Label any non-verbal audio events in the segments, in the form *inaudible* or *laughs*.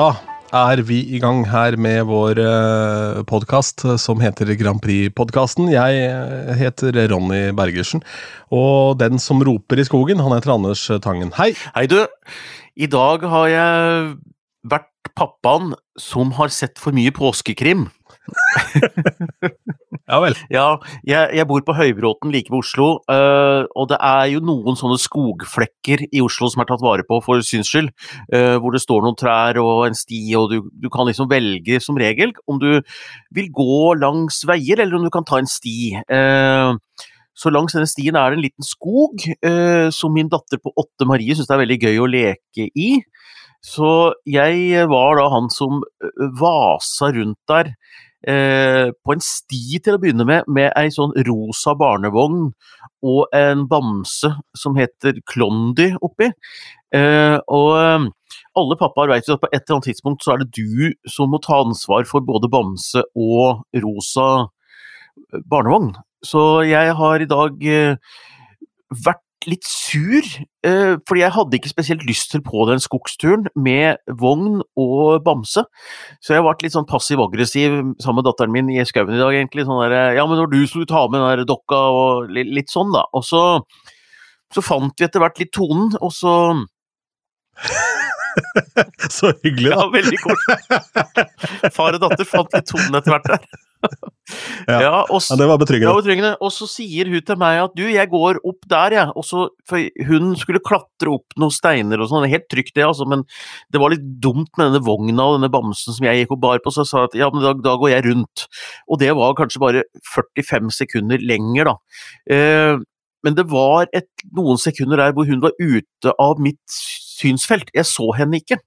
Da er vi i gang her med vår uh, podkast som heter Grand Prix-podkasten. Jeg eh, heter Ronny Bergersen, og den som roper i skogen, han heter Anders Tangen. Hei! Hei, du. I dag har jeg vært pappaen som har sett for mye påskekrim. Ja vel. Ja, jeg, jeg, bor på Høybråten like ved Oslo, uh, og det er jo noen sånne skogflekker i Oslo som er tatt vare på for syns skyld, uh, hvor det står noen trær og en sti, og du, du, kan liksom velge som regel om du vil gå langs veier, eller om du kan ta en sti. Uh, så langs denne stien er det en liten skog som min datter på åtte, Marie, syns det er veldig gøy å leke i. Så jeg var da han som vasa rundt der eh, på en sti til å begynne med, med ei sånn rosa barnevogn og en bamse som heter Klondy oppi. Eh, og eh, alle pappaer vet jo at på et eller annet tidspunkt så er det du som må ta ansvar for både bamse og rosa eh, barnevogn. Så jeg har i dag eh, vært litt sur, eh, fordi jeg hadde ikke spesielt lyst til på den skogsturen med vogn og bamse. Så jeg ble litt sånn passiv-aggressiv sammen med datteren min i skauen i dag, egentlig. Sånn der, ja, men når du skulle ta med den der dokka og litt, sånn, da. Og så, så fant vi etter hvert litt tonen, og så *laughs* så hyggelig, da. Ja, veldig koselig. *laughs* Far og datter fant litt tonen etter hvert der. *laughs* ja, ja, og, ja, det var betryggende. Ja, betryggende. Og så sier hun til meg at du, jeg går opp der, jeg. Og så, for hun skulle klatre opp noen steiner og sånn, helt trygt det, altså, men det var litt dumt med denne vogna og denne bamsen som jeg gikk og bar på, så jeg sa at ja, men da, da går jeg rundt. Og det var kanskje bare 45 sekunder lenger, da. Eh, men det var et, noen sekunder der hvor hun var ute av mitt synsfelt. Jeg så henne ikke.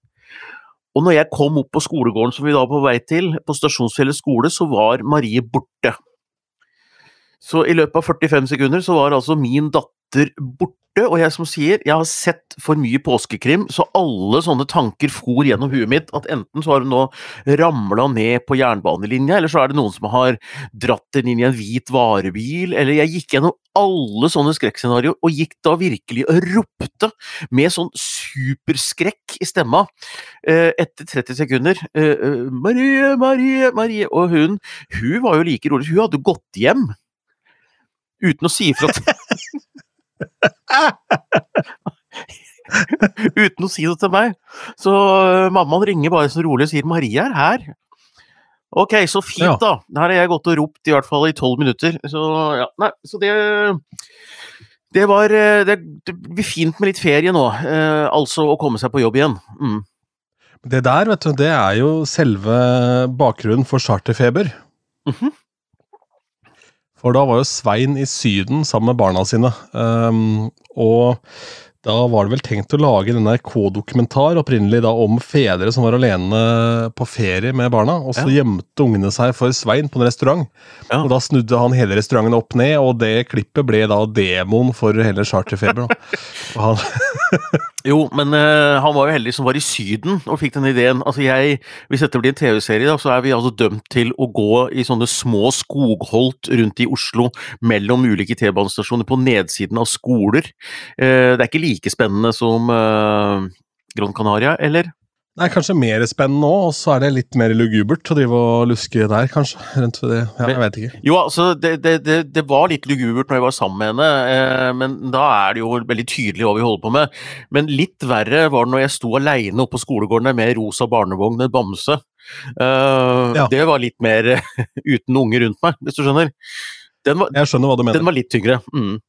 Og når jeg kom opp på skolegården som vi da var på vei til, på Stasjonsfjellet skole, så var Marie borte. Så i løpet av 45 sekunder så var altså min datter borte, og jeg som sier, jeg har sett for mye påskekrim, så alle sånne tanker for gjennom huet mitt at enten så har hun nå ramla ned på jernbanelinja, eller så er det noen som har dratt den inn i en hvit varebil, eller jeg gikk gjennom alle sånne skrekkscenarioer, og gikk da virkelig og ropte med sånn superskrekk i stemma eh, etter 30 sekunder. Eh, eh, 'Marie, Marie, Marie' Og hun, hun var jo like rolig. Hun hadde gått hjem uten å si ifra *laughs* *laughs* Uten å si det til meg. Så mammaen ringer bare så rolig og sier 'Marie er her'. Ok, så fint, da. Her har jeg gått og ropt i hvert fall i tolv minutter. Så ja, nei, så det Det var Det, det blir fint med litt ferie nå. Eh, altså å komme seg på jobb igjen. Mm. Det der, vet du, det er jo selve bakgrunnen for charterfeber. Mm -hmm. For da var jo Svein i Syden sammen med barna sine. Um, og da var det vel tenkt å lage en NRK-dokumentar opprinnelig da om fedre som var alene på ferie med barna. Og så ja. gjemte ungene seg for Svein på en restaurant. Ja. Og da snudde han hele restauranten opp ned, og det klippet ble da demoen for hele Charterfeber. *laughs* *laughs* jo, men uh, han var jo heldig som var i Syden og fikk den ideen. Altså jeg, Hvis dette blir en TV-serie, så er vi altså dømt til å gå i sånne små skogholt rundt i Oslo mellom ulike T-banestasjoner på nedsiden av skoler. Uh, det er ikke like spennende som uh, Gran Canaria, eller? Nei, kanskje mer spennende nå, og så er det litt mer lugubert å drive og luske der, kanskje. Rundt det. Ja, jeg vet ikke. Jo, altså, det, det, det, det, var litt lugubert når jeg var sammen med henne, eh, men da er det jo veldig tydelig hva vi holder på med. Men litt verre var det når jeg sto aleine oppe på skolegården med rosa barnevogn med bamse. Uh, ja. Det var litt mer *laughs* uten unge rundt meg, hvis du skjønner. Var, jeg skjønner hva du mener. Den var litt tyngre. Mm.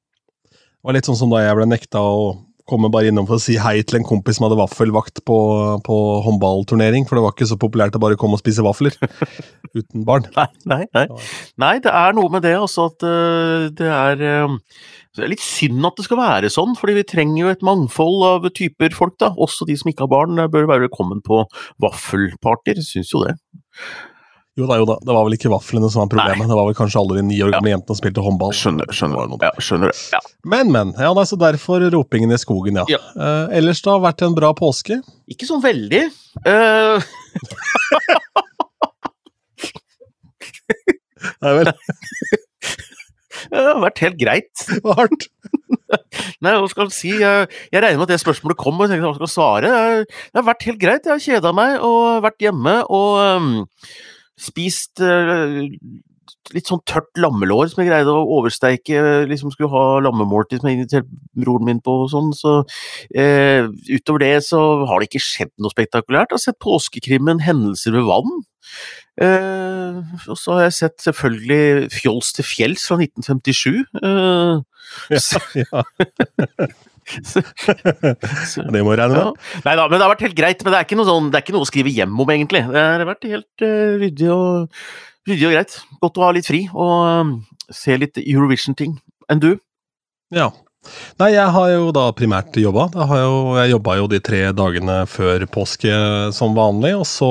Det var litt sånn som da jeg ble nekta å komme bare innom for å si hei til en kompis som hadde vaffelvakt på, på håndballturnering, for det var ikke så populært å bare komme og spise vafler *laughs* uten barn. Nei, nei, nei. nei, det er noe med det, altså, at uh, det er uh, det er litt synd at det skal være sånn, fordi vi trenger jo et mangfold av typer folk, da. Også de som ikke har barn, bør være velkommen på vaffelpartyer, syns jo det. Jo da, jo da. Det var vel ikke vaflene som var problemet. Nei. Det var vel kanskje alle de ni år gamle ja. jentene som spilte håndball. Skjønner, skjønner, ja, skjønner det. Ja. Men, men. Ja, er så derfor ropingen i skogen, ja. ja. Uh, ellers da, vært en bra påske? Ikke sånn veldig. Uh... *laughs* Nei vel. det har vært helt greit. *laughs* Hardt. Nei, hva skal jeg si? Jeg, jeg regner med at det spørsmålet kom, og jeg tenkte hva skal jeg svare? Det har vært helt greit. Jeg har kjeda meg og vært hjemme og um, spist uh, litt sånn tørt lammelår som jeg greide å oversteike. liksom Skulle ha lammemåltid som jeg inviterte broren min på og sånn. Så eh, utover det så har det ikke skjedd noe spektakulært. Jeg har sett påskekrimmen 'Hendelser ved vann'. Uh, og så har jeg sett selvfølgelig 'Fjols til fjells' fra 1957. Eh, ja, ja. *laughs* det må regne med. Ja. Nei da, men det har vært helt greit. Men det er sånn, det er ikke noe å skrive hjem om, egentlig. Det har vært helt uh, ryddig, og, ryddig og greit. Godt å ha litt fri og um, se litt Eurovision-ting. Enn du? Ja. Nei, jeg har jo da primært jobba. Jeg jobba jo de tre dagene før påske som vanlig, og så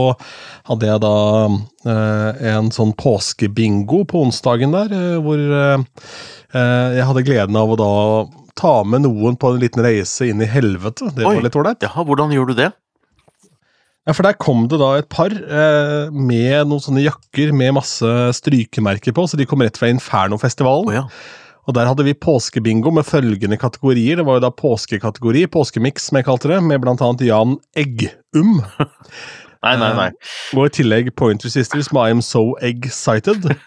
hadde jeg da eh, en sånn påskebingo på onsdagen der, eh, hvor eh, jeg hadde gleden av å da ta med noen på en liten reise inn i helvete. Det var Oi. litt ålreit. Ja, hvordan gjorde du det? Ja, for der kom det da et par eh, med noen sånne jakker med masse strykemerker på, så de kom rett fra Infernofestivalen. Oh, ja. Og der hadde vi påskebingo med følgende kategorier. Det var jo da påskekategori, påskemix som jeg kalte det, med blant annet Jan Eggum. *laughs* Nei, nei, nei. Og i tillegg Pointer Sisters med I Am So Egg-Sighted. Ah,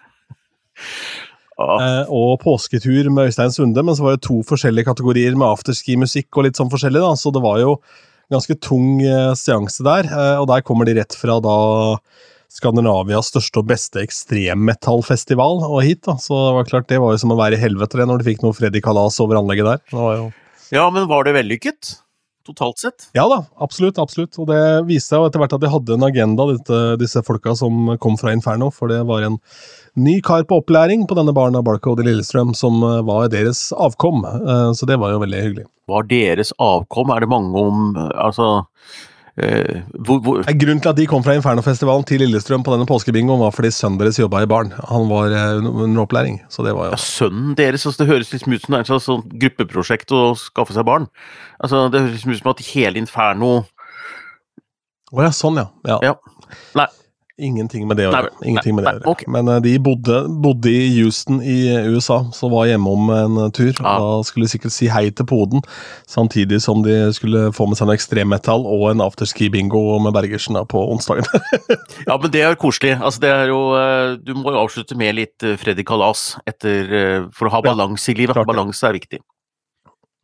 *laughs* Eh, og påsketur med Øystein Sunde, men så var det to forskjellige kategorier med afterski-musikk og litt sånn forskjellig, da, så det var jo ganske tung eh, seanse der. Eh, og der kommer de rett fra da Skandinavias største og beste ekstremmetallfestival og hit, da. Så det var klart, det var jo som å være i helvete det, når du fikk noe Freddy Kalas over anlegget der. Det var jo ja, men var det vellykket? Totalt sett? Ja da, absolutt. absolutt. Og det viste seg jo etter hvert at de hadde en agenda, dette, disse folka som kom fra Inferno. For det var en ny kar på opplæring på denne baren av Barcode i Lillestrøm som eh, var deres avkom. Eh, Så det var jo veldig hyggelig. Var deres avkom? Er det mange om Altså eh, hvor, hvor Grunnen til at de kom fra Infernofestivalen til Lillestrøm på denne påskebingoen, var fordi sønnen deres jobba i baren. Han var eh, under opplæring, så det var ja, Sønnen deres altså Det høres liksom ut som det er et slags sånn gruppeprosjekt å skaffe seg barn. Altså Det høres liksom ut som at hele Inferno Å ja, sånn ja. ja. Ja. Nei. Ingenting med det å gjøre. Ingenting med det å gjøre. ok. Men eh, de bodde, bodde i Houston i USA, så var hjemom en eh, tur. Ja. Da skulle de sikkert si hei til poden, samtidig som de skulle få med seg noe ekstremmetall og en afterski-bingo med Bergersen på onsdagen. *laughs* Ja, men det er koselig. Altså, det er jo eh, Du må jo avslutte med litt eh, Freddy Kalas etter, for å ha balanse i livet. Balanse er viktig.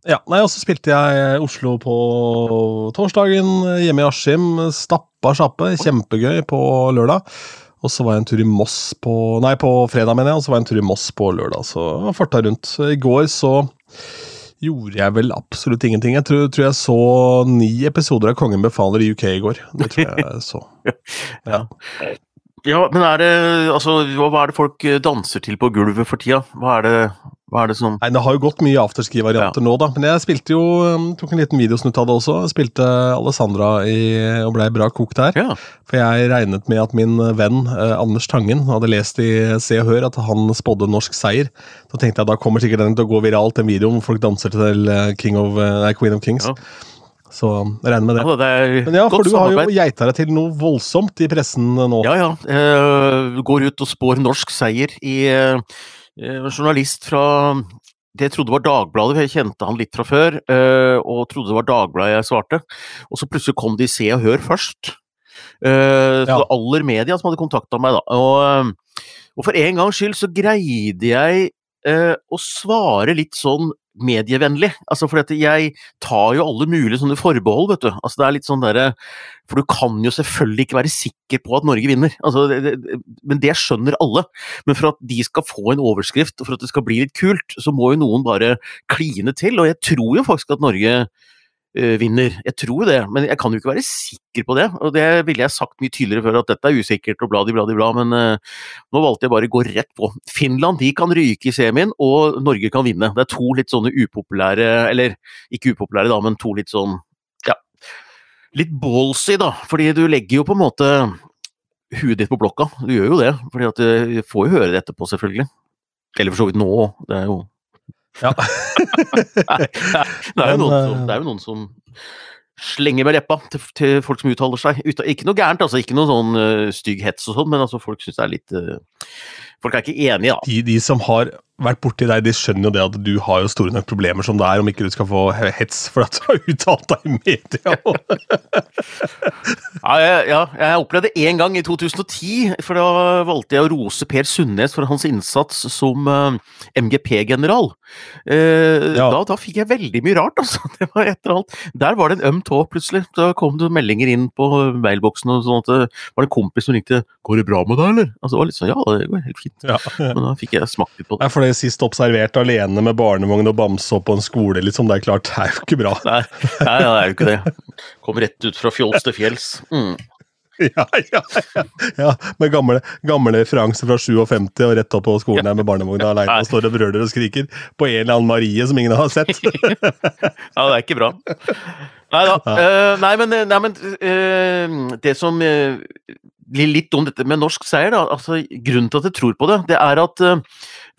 Ja, nei, Og så spilte jeg Oslo på torsdagen, hjemme i Askim. Stappa sjappe, kjempegøy på lørdag. Og så var jeg en tur i Moss på Nei, på fredag, mener jeg. Og så var jeg en tur i Moss på lørdag. Så farta rundt. I går så gjorde jeg vel absolutt ingenting. Jeg tror, tror jeg så ni episoder av Kongen befaler i UK i går. Det tror jeg så. *laughs* Ja. Ja, men er det Altså, hva er det folk eh, danser til på gulvet for tida? Hva er det, hva er det som Nei, Det har jo gått mye afterski-varianter nå, da. Men jeg spilte jo um, tok en liten videosnutt av det også. Jeg spilte Alessandra i, og blei bra kokt der. Ja. For jeg regnet med at min venn eh, Anders Tangen hadde lest i Se og Hør at han spådde norsk seier. Da tenkte jeg da kommer sikkert den til å gå viralt, den videoen hvor folk danser til King of, nei, Queen of Kings. Ja. Så jeg regner med det. ja, det er Men ja, for du har jo geita deg til noe voldsomt i pressen nå. Ja, ja. Uh, går ut og spår norsk seier i En journalist fra det jeg trodde var Dagbladet, for jeg kjente han litt fra før, eh, og trodde det var Dagbladet jeg svarte. Og så plutselig kom de i Se og Hør først. Eh, så Ja. aller media som hadde kontakta meg, da. Og, eh, og for en gangs skyld så greide jeg eh, å svare litt sånn medievennlig. Altså at jeg tar jo alle mulige sånne forbehold, vet du. Altså det er litt sånn derre For du kan jo selvfølgelig ikke være sikker på at Norge vinner. Altså, det, det, men det skjønner alle. Men for at de skal få en overskrift, og for at det skal bli litt kult, så må jo noen bare kline til. Og jeg tror jo faktisk at Norge vinner. Jeg tror det, men jeg kan jo ikke være sikker på det. Og det ville jeg sagt mye tydeligere før, at dette er usikkert og bladi, bladi, bla. Men uh, nå valgte jeg bare å gå rett på. Finland de kan ryke i semien, og Norge kan vinne. Det er to litt sånne upopulære, eller ikke upopulære da, men to litt sånn ja, litt ballsy, da. Fordi du legger jo på en måte huet ditt på blokka. Du gjør jo det, fordi at du får jo høre det etterpå, selvfølgelig. Eller for så vidt nå òg. Det er jo Ja. *laughs* det, er jo Men, noen eh, som, det er jo noen som slenger med leppa til, til folk som uttaler seg. Ut, ikke noe gærent, altså. Ikke noe sånn uh, stygg hets og sånn, men altså, folk syns det er litt uh, Folk er ikke enige, da. de, de som har vært borti deg, de skjønner jo det at du har jo store nok problemer som det er, om ikke du skal få hets for at du har uttalt deg i media. *laughs* ja, jeg, ja, jeg opplevde det én gang i 2010, for da valgte jeg å rose Per Sundnes for hans innsats som uh, eh, MGP-general. Uh, ja. da, da, fikk jeg veldig mye rart, altså. *laughs* Det var et eller annet. Der var det en øm tå, plutselig. Da kom det meldinger inn på mailboksen og sånn at det var det en kompis som ringte 'Går det bra med deg, eller?' Altså, det var litt sånn, ja, det går helt fint. Ja, Men da fikk jeg smakt litt på det. Nei, sist observert alene med barnevogn og bamse opp på en skole, liksom, det er klart, det er jo ikke bra. Nei, nei, det er jo ikke det. Kom rett ut fra fjols til fjells. Mm. Ja, ja, ja, ja. Med gamle, gamle referanser fra 57 og rett opp på skolen her med barnevogna aleine og står og brøler og skriker på en eller annen Marie som ingen har sett. *laughs* ja, det er ikke bra. Nei da. Uh, nei, men, nei, men uh, det som uh, litt om dette med norsk seier, da. Altså, grunnen til at jeg tror på det, det er at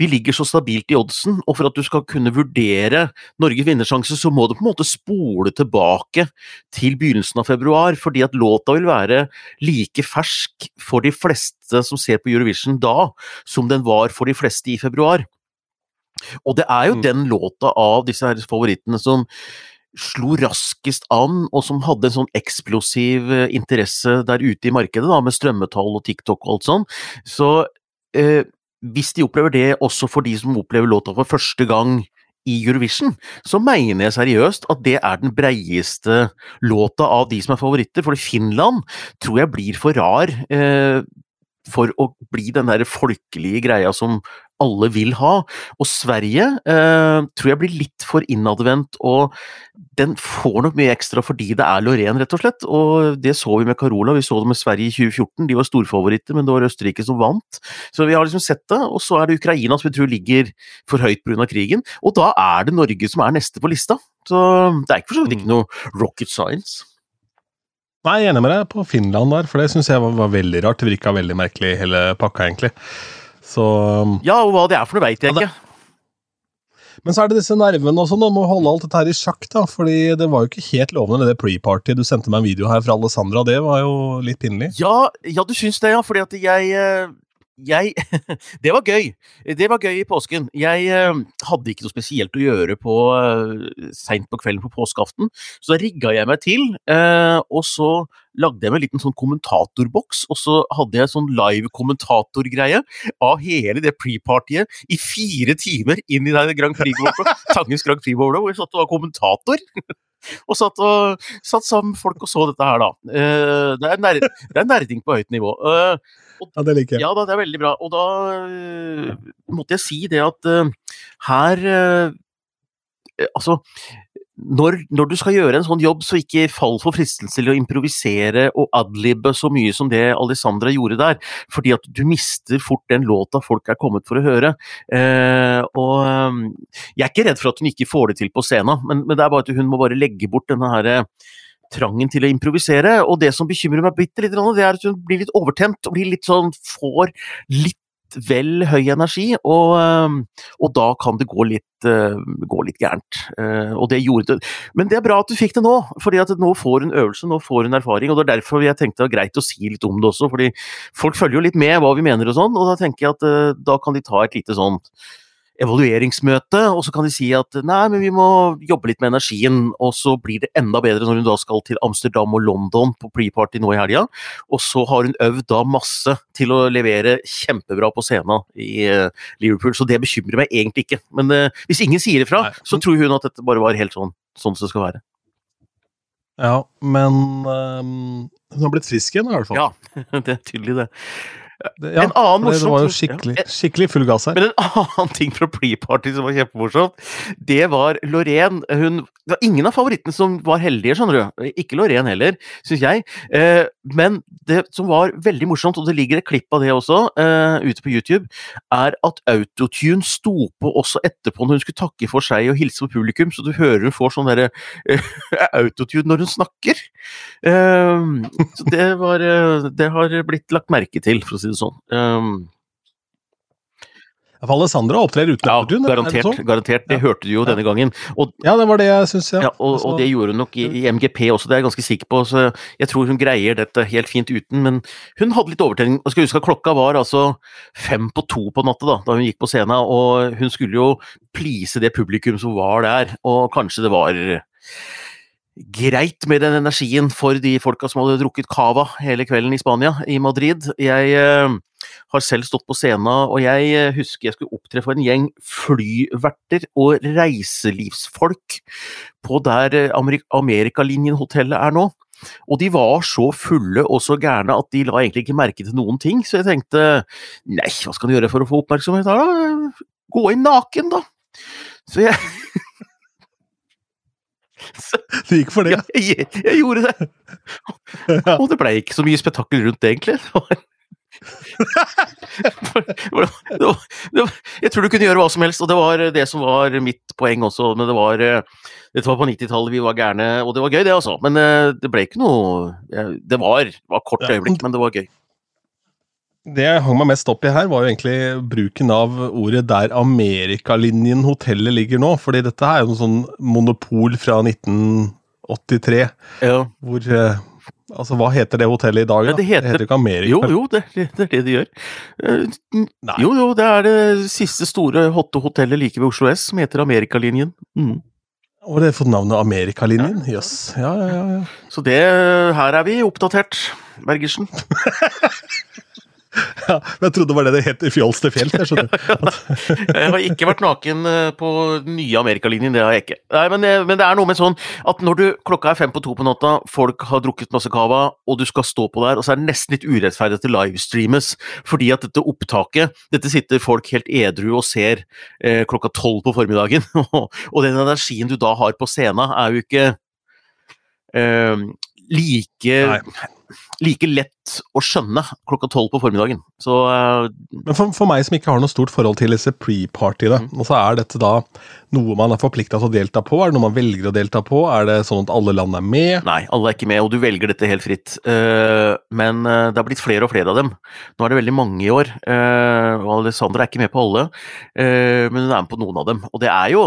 vi ligger så stabilt i oddsen, og for at du skal kunne vurdere Norges vinnersjanse, så må du på en måte spole tilbake til begynnelsen av februar, fordi at låta vil være like fersk for de fleste som ser på Eurovision da, som den var for de fleste i februar. Og det er jo mm. den låta av disse her favorittene som slo raskest an, og som hadde en sånn eksplosiv eh, interesse der ute i markedet, da, med strømmetall og TikTok og alt sånn. Så eh, hvis de opplever det også for de som opplever låta for første gang i Eurovision, så mener jeg seriøst at det er den breieste låta av de som er favoritter. For Finland tror jeg blir for rar eh, for å bli den der folkelige greia som alle vil ha. Og Sverige eh, tror jeg blir litt for innadvendt, og den får nok mye ekstra fordi det er Lorén, rett og slett. Og det så vi med Carola, vi så det med Sverige i 2014. De var storfavoritter, men det var Østerrike som vant. Så vi har liksom sett det. Og så er det Ukraina som vi tror ligger for høyt pga. krigen. Og da er det Norge som er neste på lista. Så det er ikke for så vidt ikke mm. noe rocket science. Nei, jeg er enig med deg på Finland der, for det syns jeg var, var, veldig rart. Det virka veldig merkelig, hele pakka, egentlig. Så um, Ja, og hva det er for noe, veit jeg ja, ikke. Men så er det disse nervene også. Nå må holde alt dette her i sjakk, da. fordi det var jo ikke helt lovende, det pre-party. Du sendte meg en video her fra Alessandra, det var jo litt pinlig. Ja, ja du syns det, ja. Fordi at jeg eh, jeg *laughs* Det var gøy. Det var gøy i påsken. Jeg uh, hadde ikke noe spesielt å gjøre på uh, seint på kvelden på påskeaften, så da rigga jeg meg til, uh, og så lagde jeg meg en liten sånn kommentatorboks, og så hadde jeg sånn live kommentatorgreie av hele det pre-partyet i fire timer inn i det Grand Prix-bowlet, Tangens Grand Prix-bowlet, hvor jeg satt og var kommentator. *laughs* og satt, og, satt sammen folk og så dette her, da. Uh, det, er nerd, det, er nerding på høyt nivå. Uh, og, ja, det liker jeg. Ja, da, det er veldig bra. Og da uh, måtte jeg si det at her Altså, når, når, du skal gjøre en sånn jobb, så ikke fall for fristelse til å improvisere og adlibbe så mye som det Alessandra gjorde der, fordi at du mister fort den låta folk er kommet for å høre. Eh, og ehm, Jeg er ikke redd for at hun ikke får det til på scenen, men, men det er bare at hun må bare legge bort denne her eh, trangen til å improvisere. Og det som bekymrer meg bitte litt, det er at hun blir litt overtent og blir litt sånn, får litt vel høy energi, og, ehm, og da kan det gå litt, eh, gå litt gærent. Eh, og det gjorde det. Men det er bra at du fikk det nå, at nå får hun øvelse, nå får hun erfaring. og Det er derfor jeg tenkte det var greit å si litt om det også, fordi folk følger jo litt med hva vi mener og sånn, og da tenker jeg at eh, da kan de ta et lite sånt evalueringsmøte, og så kan de si at nei, men vi må jobbe litt med energien, og så blir det enda bedre når hun da skal til Amsterdam og London på pre-party nå i helga. Og så har hun øvd da masse til å levere kjempebra på scenen i uh, Liverpool, så det bekymrer meg egentlig ikke. Men uh, hvis ingen sier ifra, så tror hun at dette bare var helt sånn, sånn som det skal være. Ja, men um, hun har blitt frisk igjen i hvert fall. Ja, *laughs* det er tydelig det. Ja, en annen morsom, det var jo skikkelig, skikkelig full gass her. Men en annen ting fra pre-party som var kjempemorsomt, det var Lorén. Hun det var ingen av favorittene som var heldige, skjønner du. Ikke Lorén heller, syns jeg. Eh, men det som var veldig morsomt, og det ligger et klipp av det også eh, ute på YouTube, er at Autotune sto på også etterpå når hun skulle takke for seg og hilse på publikum, så du hører hun får sånn derre eh, *laughs* autotune når hun snakker. Eh, så det var eh, Det har blitt lagt merke til, for å si det sånn. Um, Alessandra opptrer uten Ja, autotune? det garantert. sånn? garantert. Det Ja. hørte du jo denne gangen. Og Ja, det var det jeg syns, ja. Ja, og, og det gjorde hun nok i, i MGP også, det er jeg ganske sikker på. Så jeg tror hun greier dette helt fint uten, men hun hadde litt overtenning. Og skal huske at klokka var altså fem på to på natta da, da hun gikk på scenen, og hun skulle jo please det publikum som var der, og kanskje det var greit med den energien for de folka som hadde drukket cava hele kvelden i Spania, i Madrid. Jeg eh, har selv stått på scenen, og jeg eh, husker jeg skulle opptre for en gjeng flyverter og reiselivsfolk på der eh, Amerik Amerikalinjen-hotellet er nå. Og de var så fulle og så gærne at de la egentlig ikke merke til noen ting, så jeg tenkte nei, hva skal du gjøre for å få oppmerksomhet her, da? Gå inn naken, da. Så jeg *laughs* så, Det gikk for det. ja, jeg, jeg gjorde det. Ja. Og det blei ikke så mye spetakkel rundt det, egentlig. *laughs* Det var, det var, jeg tror du kunne gjøre hva som helst, og det var det som var mitt poeng også. Men det var Dette var på 90-tallet, vi var gærne, og det var gøy, det, altså. Men eh, det ble ikke noe Det var, det var kort øyeblikk, men det var gøy. Det jeg hang meg mest opp i her, var jo egentlig bruken av ordet 'der Amerikalinjen hotellet ligger nå'. fordi dette er jo noe sånn monopol fra 1983, Ja. hvor eh, Altså, hva heter det hotellet i dag? Ja, da? det heter- jo ikke Amerika. Jo, jo, det, det er det de gjør. Eh, Nei. Jo, jo, det er det siste store hotte hotellet like ved Oslo S, som heter Amerikalinjen. Mm. Og det har fått navnet Amerikalinjen? Jøss. Ja, ja, ja, ja. Så det Her er vi oppdatert, Bergersen. *laughs* *laughs* ja. Men jeg trodde det var det det het i Fjols til fjells. Jeg skjønner. *laughs* Jeg har ikke vært naken eh, på den nye Amerikalinjen, det har jeg ikke. Nei, men, det- men det er noe med sånn at når du klokka er fem på to på natta, folk har drukket masse cava, og du skal stå på der, og så er det nesten litt urettferdig at det livestreames, fordi at dette opptaket Dette sitter folk helt edru og ser eh, klokka tolv på formiddagen, *laughs* og den energien du da har på scenen, er jo ikke eh, like Nei. like lett å skjønne klokka tolv på formiddagen. Så uh, Men for, for meg som ikke har noe stort forhold til disse pre-partyene, Mm. og så er dette da noe man er forplikta til å delta på? Er det noe man velger å delta på? Er det sånn at alle land er med? Nei, alle er ikke med, og du velger dette helt fritt. Uh, men uh, det har blitt flere og flere av dem. Nå er det veldig mange i år, og Alessandra er ikke med på alle, men hun er med på noen av dem. Og det er jo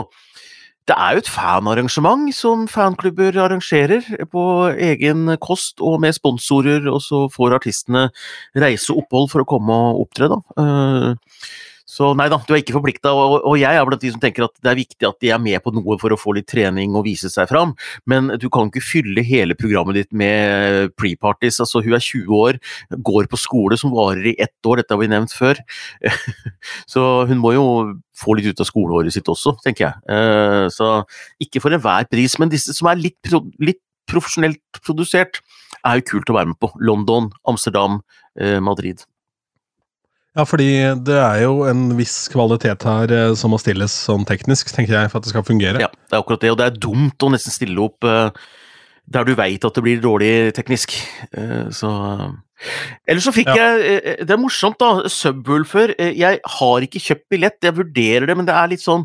det er jo et fanarrangement som fanklubber arrangerer på egen kost og med sponsorer, og så får artistene reise opphold for å komme og opptre, da. Så nei da, du er ikke forplikta, og, og jeg er blant de som tenker at det er viktig at de er med på noe for å få litt trening og vise seg fram, men du kan ikke fylle hele programmet ditt med pre-parties. Altså, hun er 20 år, går på skole som varer i ett år, dette har vi nevnt før. *laughs* Så hun må jo få litt ut av skoleåret sitt også, tenker jeg. Eh, Så ikke for enhver pris, men disse som er litt, pro litt profesjonelt produsert, er jo kult å være med på. London, Amsterdam, eh, Madrid. Ja, fordi det er jo en viss kvalitet her eh, som må stilles sånn teknisk, tenker jeg, for at det skal fungere. Ja, det er akkurat det, og det er dumt å nesten stille opp eh, der du veit at det blir dårlig teknisk. Eh, så Eller så fikk Ja. jeg Det er morsomt, da. Subwoolfer. Jeg har ikke kjøpt billett, jeg vurderer det, men det er litt sånn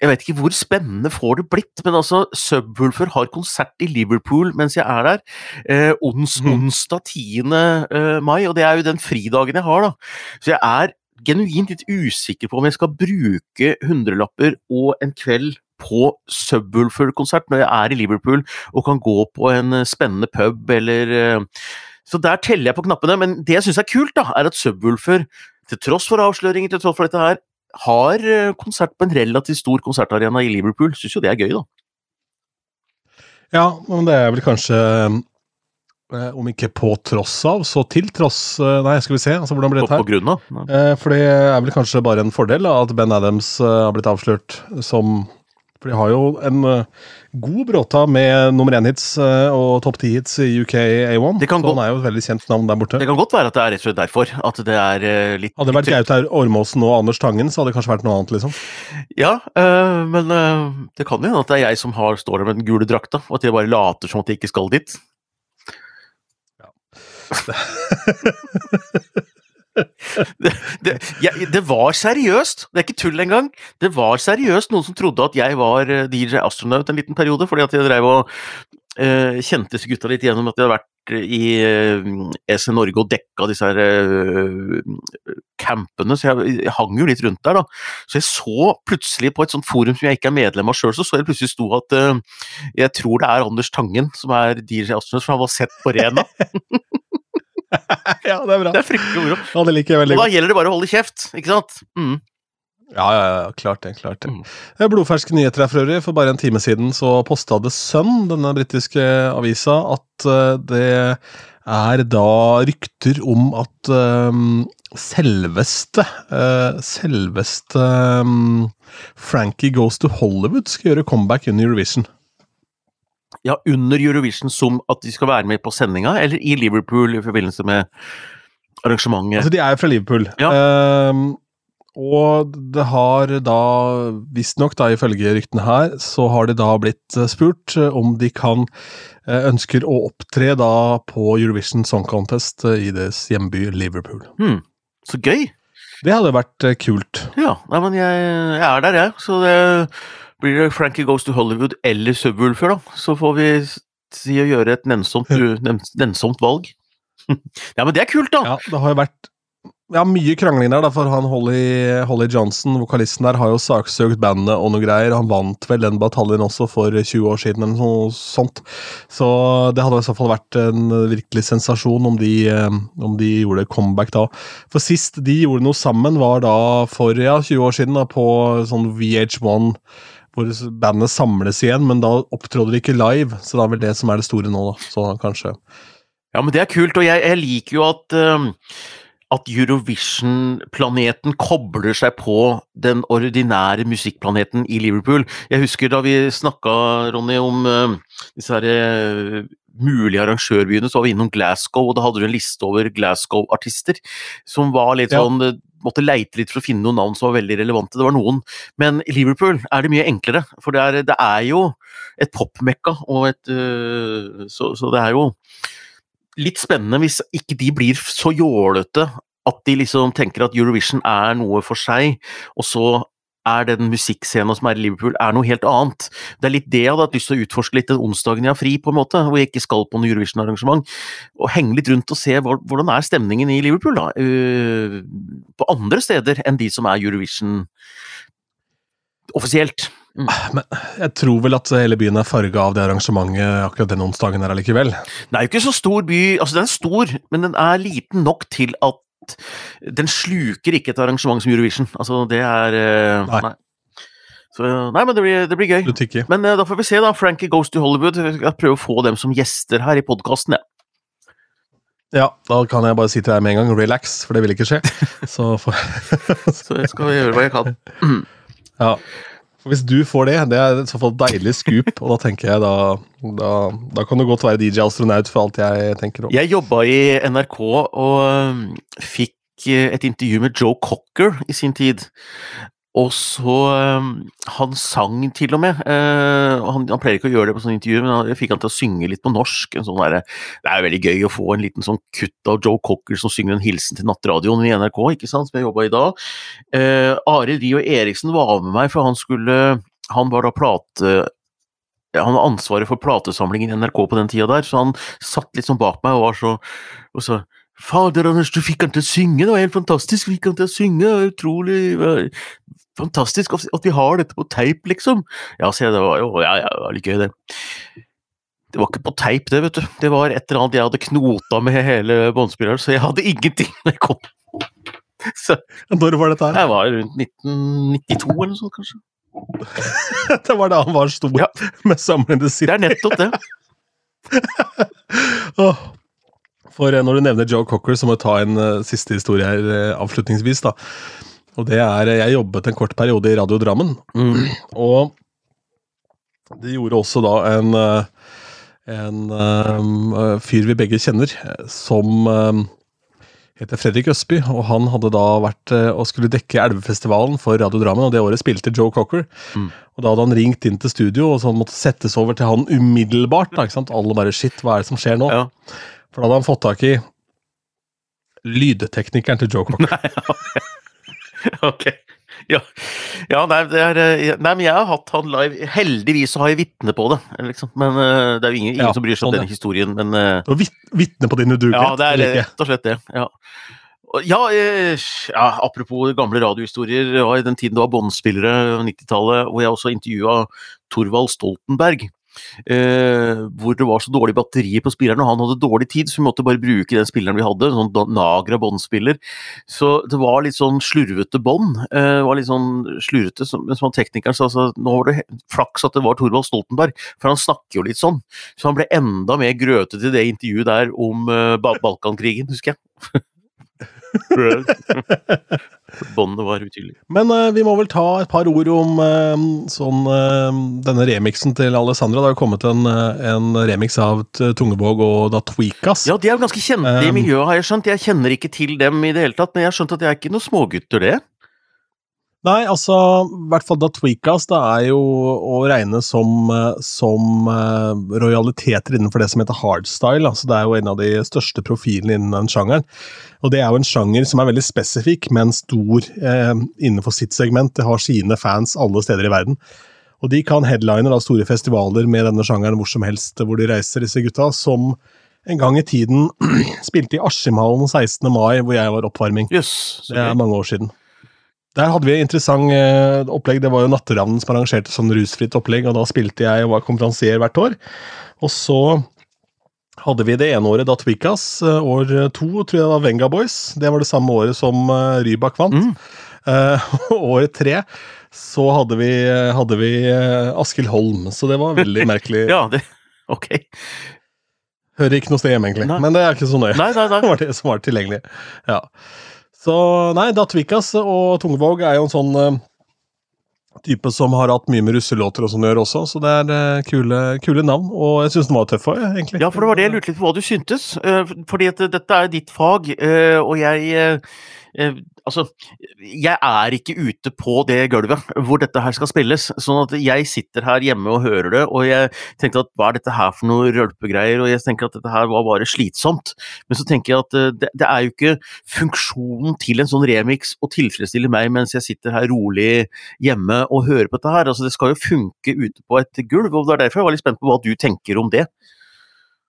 jeg vet ikke hvor spennende får det blitt, men altså, Subwoolfer har konsert i Liverpool mens jeg er der. Eh, ons, Mhm. onsdag 10. eh, mai, og det er jo den fridagen jeg har, da. Så jeg er genuint litt usikker på om jeg skal bruke hundrelapper og en kveld på Subwoolfer-konsert når jeg er i Liverpool og kan gå på en eh, spennende pub eller eh, Så der teller jeg på knappene, men det jeg syns er kult, da, er at Subwoolfer, til tross for avsløringer, til tross for dette her, har eh, konsert på en relativt stor konsertarena i Liverpool. Syns jo det er gøy, da. Ja, men det er vel kanskje eh, Om ikke på tross av, så til tross eh, Nei, skal vi se, altså hvordan blir På, dette på her? grunn av. Eh, For det er vel kanskje bare en fordel da, at Ben Adams har blitt avslørt som For de har jo en eh, god bråta med nummer én-hits eh, og topp ti-hits i UK A1. Det kan så gå- han er jo et veldig kjent navn der borte. Det kan godt være at det er rett og slett derfor. At det er eh, litt Hadde det vært Gautaur Ormåsen og Anders Tangen, så hadde det kanskje vært noe annet, liksom. Ja, øh, men øh, det kan jo hende at det er jeg som har, står der med den gule drakta, og at jeg bare later som at jeg ikke skal dit. *laughs* *laughs* det, jeg, det var seriøst, det er ikke tull engang. Det var seriøst noen som trodde at jeg var øh, DJ Astronaut en liten periode, fordi at jeg drev og uh, kjente disse gutta litt gjennom at jeg hadde vært vært i uh, EC Norge og dekka disse her uh, campene, så jeg, jeg, hang jo litt rundt der, da. Så jeg så plutselig på et sånt forum som jeg ikke er medlem av sjøl, så så jeg plutselig sto at uh, jeg tror det er Anders Tangen som er DJ Astronaut, for han var sett på Rena. *laughs* *laughs* ja, det er bra. Det er fryktelig moro. Ja, det liker jeg veldig og godt. da gjelder det bare å holde kjeft, ikke sant? Mm. Ja, ja, ja, klart det. klart det. Mm. Det er Blodferske nyheter her for øvrig. For bare en time siden så posta The Sun, denne britiske avisa, at uh, det er da rykter om at um, selveste uh, Selveste um, Frankie Goes to Hollywood skal gjøre comeback under Eurovision. Ja, under Eurovision som at de skal være med på sendinga, eller i Liverpool i forbindelse med arrangementet? Altså, de er fra Liverpool. Ja. Um, og det har da, visstnok ifølge ryktene her, så har det da blitt spurt om de kan ønsker å opptre da på Eurovision Song Contest i deres hjemby Liverpool. Hmm, så gøy! Det hadde vært kult. Ja, nei, men jeg, jeg er der, jeg. Så det blir det Frankie Goes to Hollywood eller Subwoolfer, da. Så får vi si å gjøre et nennsomt, nennsomt valg. *laughs* ja, men det er kult, da! Ja, det har jo vært ja, mye krangling der, da, for han Holly, Holly Johnson, vokalisten der, har jo saksøkt bandet og noe greier. Han vant vel den bataljen også for 20 år siden, eller noe sånt. Så det hadde i så fall vært en virkelig sensasjon om de, om de gjorde comeback da. For sist de gjorde noe sammen, var da for ja, 20 år siden, da, på sånn VH1 hvor bandet samles igjen, men da opptrådde de ikke live, så det er vel det som er det store nå, da. Så kanskje Ja, men det er kult, og jeg, jeg liker jo at um at Eurovision-planeten kobler seg på den ordinære musikkplaneten i Liverpool. Jeg husker da vi snakka, Ronny, om uh, disse her, uh, mulige arrangørbyene, så var vi innom Glasgow, og da hadde du en liste over Glasgow-artister som var litt Ja. sånn Måtte leite litt for å finne noen navn som var veldig relevante. Det var noen. Men i Liverpool er det mye enklere, for det er, det er jo et popmekka, og et uh, så, så det er jo litt spennende hvis ikke de blir så jålete at de liksom tenker at Eurovision er noe for seg, og så er den musikkscenen som er i Liverpool, er noe helt annet. Det er litt det jeg hadde hatt lyst til å utforske litt den onsdagen jeg har fri, på en måte, hvor jeg ikke skal på noe Eurovision-arrangement. Og henge litt rundt og se hvordan er stemningen i Liverpool, da. Uh, på andre steder enn de som er Eurovision offisielt. Mm. Men jeg tror vel at hele byen er farga av det arrangementet akkurat den onsdagen her allikevel. Det er jo ikke så stor by, altså den er stor, men den er liten nok til at den sluker ikke et arrangement som Eurovision. Altså, det er uh, Nei. nei. Så, nei, men det blir, det blir gøy. Det. Men uh, da får vi se, da. Frankie Goes to Hollywood. Jeg skal prøve å få dem som gjester her i podkasten, jeg. Ja, da kan jeg bare si til deg med en gang relax, for det vil ikke skje. *laughs* Så for, Så skal vi gjøre hva jeg kan. ja. For hvis du får det, det er i så fall et deilig scoop, og da tenker jeg da Da, da kan du godt være DJ astronaut for alt jeg tenker om. Jeg jobba i NRK og um, fikk eh, et intervju med Joe Cocker i sin tid. Og så um, Han sang til og med. Uh, han, han pleier ikke å gjøre det på sånne intervjuer, men jeg fikk han til å synge litt på norsk. En sånn der, det er veldig gøy å få en liten sånn kutt av Joe Cocker som synger en hilsen til nattradioen i NRK, ikke sant, som jeg jobba i da. Uh, Arild Rio Eriksen var med meg, for han skulle Han var da plate han var ansvaret for platesamlingen i NRK på den tida der, så han satt litt sånn bak meg og var så og så Fader, Anders, du fikk han til å synge! Det var helt fantastisk! Fikk han til å synge! Utrolig Fantastisk at vi har dette på teip, liksom! Ja, så jeg, det var jo ja, ja, det gøy, det. Det var ikke på teip, det, vet du. Det var et eller annet jeg hadde knota med hele båndspilleren, så jeg hadde ingenting med jeg kom. Så Når var dette her? jeg var rundt 1992 eller noe sånt, kanskje. *laughs* Det var da han var stor Ja. med samlende Det er nettopp det. *laughs* oh. For eh, når du nevner Joe Cocker, så må jeg ta en uh, siste historie her uh, avslutningsvis. da. Og det er, Jeg jobbet en kort periode i Radio Drammen. Mm. Og det gjorde også da en, eh, en um, fyr vi begge kjenner, som um, heter Fredrik Østby. Og han hadde da vært og skulle dekke Elvefestivalen for Radio Drammen, og det året spilte Joe Cocker. Mm. Og da hadde han ringt inn til studio, og så måtte settes over til han umiddelbart. da, ikke sant? Alle bare Shit, hva er det som skjer nå? Ja. For da hadde han fått tak i lydteknikeren til Joe Cocker. *laughs* *laughs* ok. Ja. Ja, nei, det er, eh, nei, men jeg har hatt han live. Heldigvis så har jeg vitne på det. Liksom. Men uh, det er jo ingen, ingen Ja, som bryr seg om sånn, denne historien. Men uh, Du har vitne på din udugelighet. ja, det er rett og slett det. Ja. Ja, eh, ja, apropos gamle radiohistorier. Var i den tiden det var båndspillere, 90-tallet, hvor jeg også intervjua Thorvald Stoltenberg. Eh, hvor det var så dårlig batteri på spilleren, og han hadde dårlig tid, så vi måtte bare bruke den spilleren vi hadde. En sånn Nagra båndspiller. Så det var litt sånn slurvete bånd. Eh, var litt sånn slurvete, som- som teknikeren sa, så nå var det flaks at det var Thorvald Stoltenberg, for han snakker jo litt sånn. Så han ble enda mer grøtete i det intervjuet der om eh, Balkankrigen, husker jeg. *laughs* *laughs* Båndet var utydelig. Men uh, vi må vel ta et par ord om uh, sånn, uh, denne remixen til Alessandra. Det har kommet en, en remix av Tungevåg og Da Tweakas. Ja, de er jo ganske kjente i Um, miljøet, har jeg skjønt. Jeg kjenner ikke til dem i det hele tatt, men jeg har skjønt at de er ikke noen smågutter, det. Nei, altså, i hvert fall Da Tweakas det er jo å regne som, eh, som uh, rojaliteter innenfor det som heter hardstyle. Altså, det er jo en av de største profilene innen den sjangeren. Og det er jo en sjanger som er veldig spesifikk, men stor uh, innenfor sitt segment. Det har sine fans alle steder i verden. Og de kan headliner av store festivaler med denne sjangeren hvor som helst hvor de reiser, disse gutta, som en gang i tiden *clears throat* spilte i Askimhallen 16. mai, hvor jeg var oppvarming. Yes, Det er mange år siden. Der hadde vi et interessant eh, opplegg. Det var jo Natteravnen som arrangerte sånn rusfritt opplegg, og da spilte jeg og var konferansier hvert år. Og så hadde vi det ene året da Twikas, eh, År to tror jeg det var Venga Boys. Det var det samme året som eh, Rybak vant. Mm. *laughs* Uh, året tre så hadde vi, hadde vi Askild Holm, så det var veldig *laughs* merkelig. Ja, det *laughs* Ok. Hører ikke noe sted hjemme, egentlig. Nei. Men det er ikke så nøye. Nei, nei, nei. Det var det som var tilgjengelig. Ja. Så nei, Datvikas og Tungvåg er jo en sånn uh, type som har hatt mye med russelåter og sånn å gjøre også, så det er uh, kule, kule navn. Og jeg syns den var tøff òg, egentlig. Ja, for det var det jeg lurte litt på hva du syntes. Uh, Fordi at dette er ditt fag, og jeg Altså, jeg er ikke ute på det gulvet hvor dette her skal spilles. Sånn at jeg sitter her hjemme og hører det, og jeg tenkte at hva er dette her for noe rølpegreier, og jeg tenker at dette her var bare slitsomt. Men så tenker jeg at eh, det, det er jo ikke funksjonen til en sånn remix å tilfredsstille meg mens jeg sitter her rolig hjemme og hører på dette her. Altså, det skal jo funke ute på et gulv, og det er derfor jeg var litt spent på hva du tenker om det.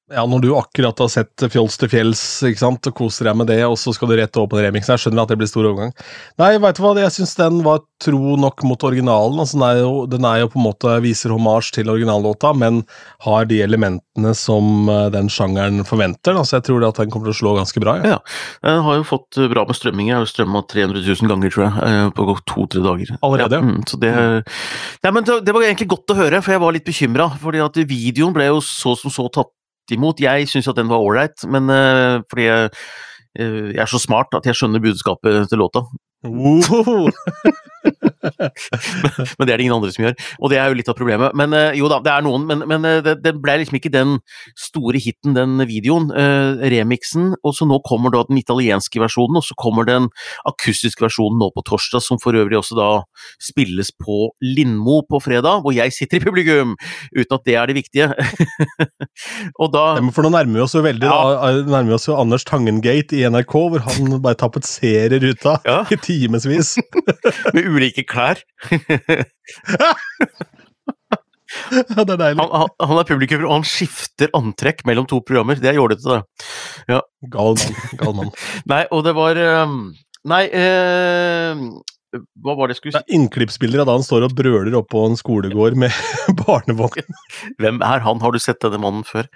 Ja, når du akkurat har sett Fjols til fjells ikke sant, og koser deg med det, og så skal du rett over på den remixen, jeg skjønner at det blir stor overgang. Nei, veit du hva, jeg syns den var tro nok mot originalen. altså Den er jo, den er jo på en måte viser homasj til originallåta, men har de elementene som eh, den sjangeren forventer. da, Så jeg tror at den kommer til å slå ganske bra. Ja. Ja. Den har jo fått eh, bra med strømming. Jeg har jo strømma 300 000 ganger, tror jeg, eh, på to-tre dager. Allerede, ja. Ja, mm, så det, Nei, men det, det var egentlig godt å høre, for jeg var litt bekymra. fordi at videoen ble jo så som så tatt imot. Jeg syns at den var ålreit, men uh, fordi jeg, uh, jeg er så smart at jeg skjønner budskapet til låta. Wow. *laughs* Men det er det ingen andre som gjør, og det er jo litt av problemet. Men eh, jo da, det er noen, men, men eh, det, det ble liksom ikke den store hiten, den videoen. eh, remixen, og så nå kommer da den italienske versjonen, og så kommer den akustiske versjonen nå på torsdag, som for øvrig også da spilles på Lindmo på fredag, hvor jeg sitter i publikum, uten at det er det viktige. *laughs* og da for nå nærmer vi oss jo veldig Ja. da, nærmer vi oss jo Anders Tangen-gate i NRK, hvor han bare tapetserer ruta Ja. i timevis. *laughs* med ulike klær. *laughs* Ja, det er deilig. Han, han, han er publikummer, og han skifter antrekk mellom to programmer. Det er jålete, det. Gal mann. Gal mann. *laughs* Nei, og det var ehm, Nei, eh, hva var det jeg skulle si? er innklippsbilder av da han står og brøler oppå en skolegård med *laughs* barnevogn. Hvem er han? Har du sett denne mannen før?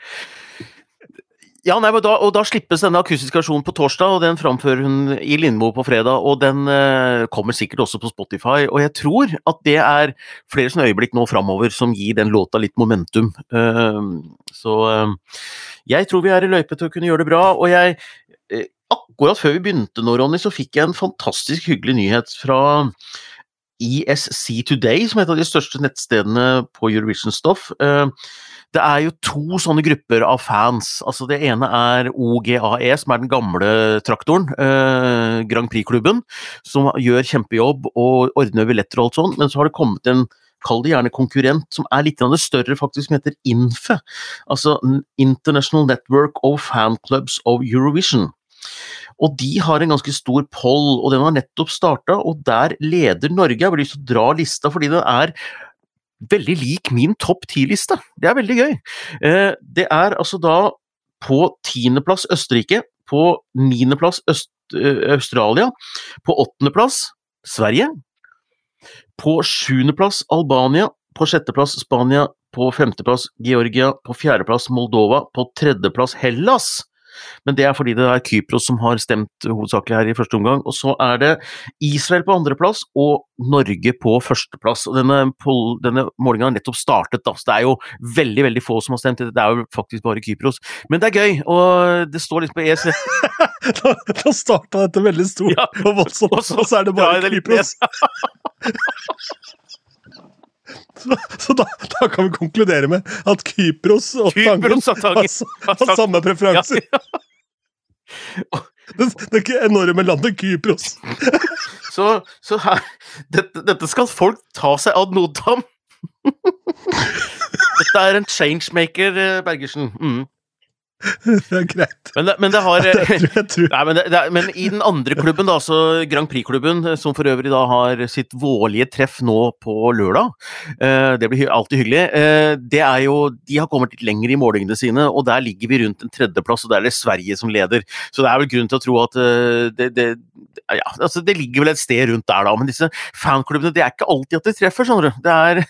Ja, nei, da, og da slippes denne akustiske versjonen på torsdag, og den framfører hun i Lindmo på fredag. Og den eh, kommer sikkert også på Spotify. Og jeg tror at det er flere sånne øyeblikk nå framover som gir den låta litt momentum. Uh, så uh, jeg tror vi er i løype til å kunne gjøre det bra. Og jeg uh, Akkurat før vi begynte nå, Ronny, så fikk jeg en fantastisk hyggelig nyhet fra ESC Today, som er et av de største nettstedene på Eurovision-stoff. Eh, Det er jo to sånne grupper av fans. Altså Det ene er OGAE, som er den gamle traktoren, eh, Grand Prix-klubben, som gjør kjempejobb og ordner billetter og alt sånt, men så har det kommet en Kall det gjerne konkurrent, som er litt større, faktisk, som heter INFE. Altså International Network of Fan Clubs of Eurovision. Og de har en ganske stor poll, og den har nettopp starta, og der leder Norge. Jeg har lyst til å dra lista fordi den er veldig lik min topp ti-liste. Det er veldig gøy. Eh, det er altså da på tiendeplass Østerrike, på niendeplass Øst, eh, Australia, på åttendeplass Sverige, på sjuendeplass Albania, på sjetteplass Spania, på femteplass Georgia, på fjerdeplass Moldova, på tredjeplass Hellas. Men det er fordi det er Kypros som har stemt hovedsakelig her i første omgang. Og så er det Israel på andreplass og Norge på førsteplass. Og denne, denne målinga har nettopp startet, da. så det er jo veldig veldig få som har stemt. Det er jo faktisk bare Kypros. Men det er gøy, og det står liksom på ES. *laughs* da, da starta dette veldig stort ja. og voldsomt, og så, er det bare ja, Kypros. *laughs* Så, så da, da, kan vi konkludere med at Kypros og Tangen har, har, samme preferanser. Ja, ja. *laughs* Det, det enorme landet Kypros. *laughs* så, så her, dette, dette, skal folk ta seg ad notam. *laughs* Dette er en changemaker, eh, Bergersen. Mm. Det er greit. Men det, men det har *laughs* det tror jeg, tror. Nei, men, det, men, i den andre klubben, da, så Grand Prix-klubben, som for øvrig da har sitt vårlige treff nå på lørdag, eh, det blir alltid hyggelig, eh, det er jo De har kommet litt lenger i målingene sine, og der ligger vi rundt en tredjeplass, og der er det Sverige som leder. Så det er vel grunn til å tro at eh, det, det ja, altså det ligger vel et sted rundt der, da. Men disse fanklubbene, det er ikke alltid at de treffer, skjønner du. Det er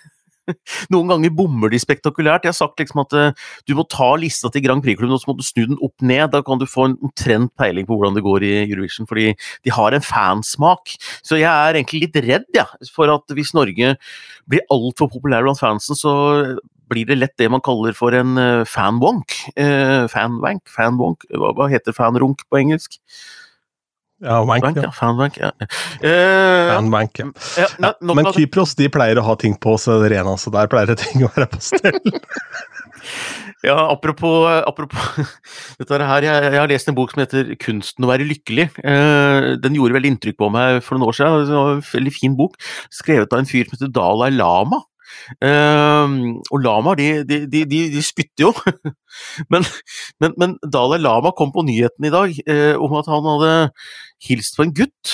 Noen ganger bommer de spektakulært. Jeg har sagt liksom at uh, du må ta lista til Grand Prix-klubben og så må du snu den opp ned. Da kan du få en omtrent peiling på hvordan det går i Eurovision, fordi de har en fansmak. Så jeg er egentlig litt redd ja, for at hvis Norge blir altfor populær blant fansen, så blir det lett det man kaller for en uh, fanwonk. Uh, fanwank? Fanwonk? Hva, hva heter fanrunk på engelsk? Ja, wank, wank, ja. Fanwank, ja. Uh, Fanwank, ja. ja, ja men Kypros de pleier å ha ting på seg rene, så der pleier det ting å være på stell. *laughs* ja, apropos, apropos *laughs* dette her, jeg, jeg, har lest en bok som heter 'Kunsten å være lykkelig'. Uh, den gjorde veldig inntrykk på meg for noen år siden. Det var en veldig fin bok, skrevet av en fyr som heter Dalai Lama. Uh, og lamaer, de, de, de, de, spytter jo. *laughs* men, men, men, Dalai Lama kom på nyheten i dag uh, om at han hadde hilst på en gutt.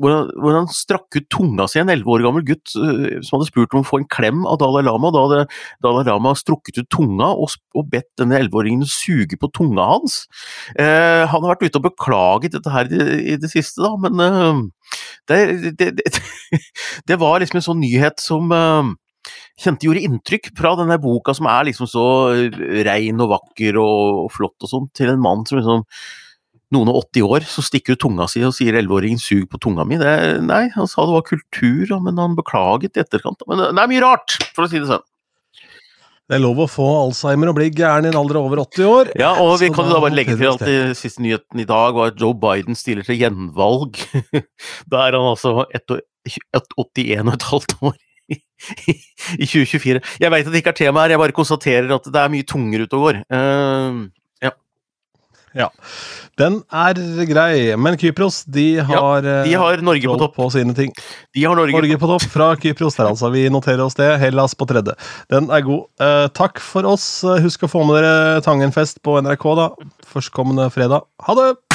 Hvor han, hvor han, strakk ut tunga si, en elleve år gammel gutt uh, som hadde spurt om å få en klem av Dalai Lama. Da hadde Dalai Lama strukket ut tunga og, og bedt denne elleveåringen suge på tunga hans. Eh, han har vært ute og beklaget dette her i, i det siste, da, men eh, det, det, det, *laughs* det, var liksom en sånn nyhet som kjente gjorde inntrykk fra denne boka som er liksom så rein og vakker og, og flott og sånn, til en mann som liksom noen og 80 år, så stikker ut tunga si og sier 11-åringen 'sug på tunga mi'. Det, nei, han sa det var kultur, men han beklaget i etterkant. Men det er mye rart, for å si det sånn. Det er lov å få alzheimer og bli gæren i en alder av over 80 år. Ja, og vi kan jo da bare legge til at det siste nyheten i dag var at Joe Biden stiller til gjenvalg. *laughs* da er han altså 81 og et halvt år i 2024. Jeg veit at det ikke er tema her, jeg bare konstaterer at det er mye tunger ute og går. Ja. Den er grei. Men Kypros, de har, ja, de har Norge på topp. på sine ting. De har Norge, Norge på topp fra Kypros der, altså. Vi noterer oss det. Hellas på tredje. Den er god. Eh, takk for oss. Husk å få med dere Tangenfest på NRK da, førstkommende fredag. Ha det!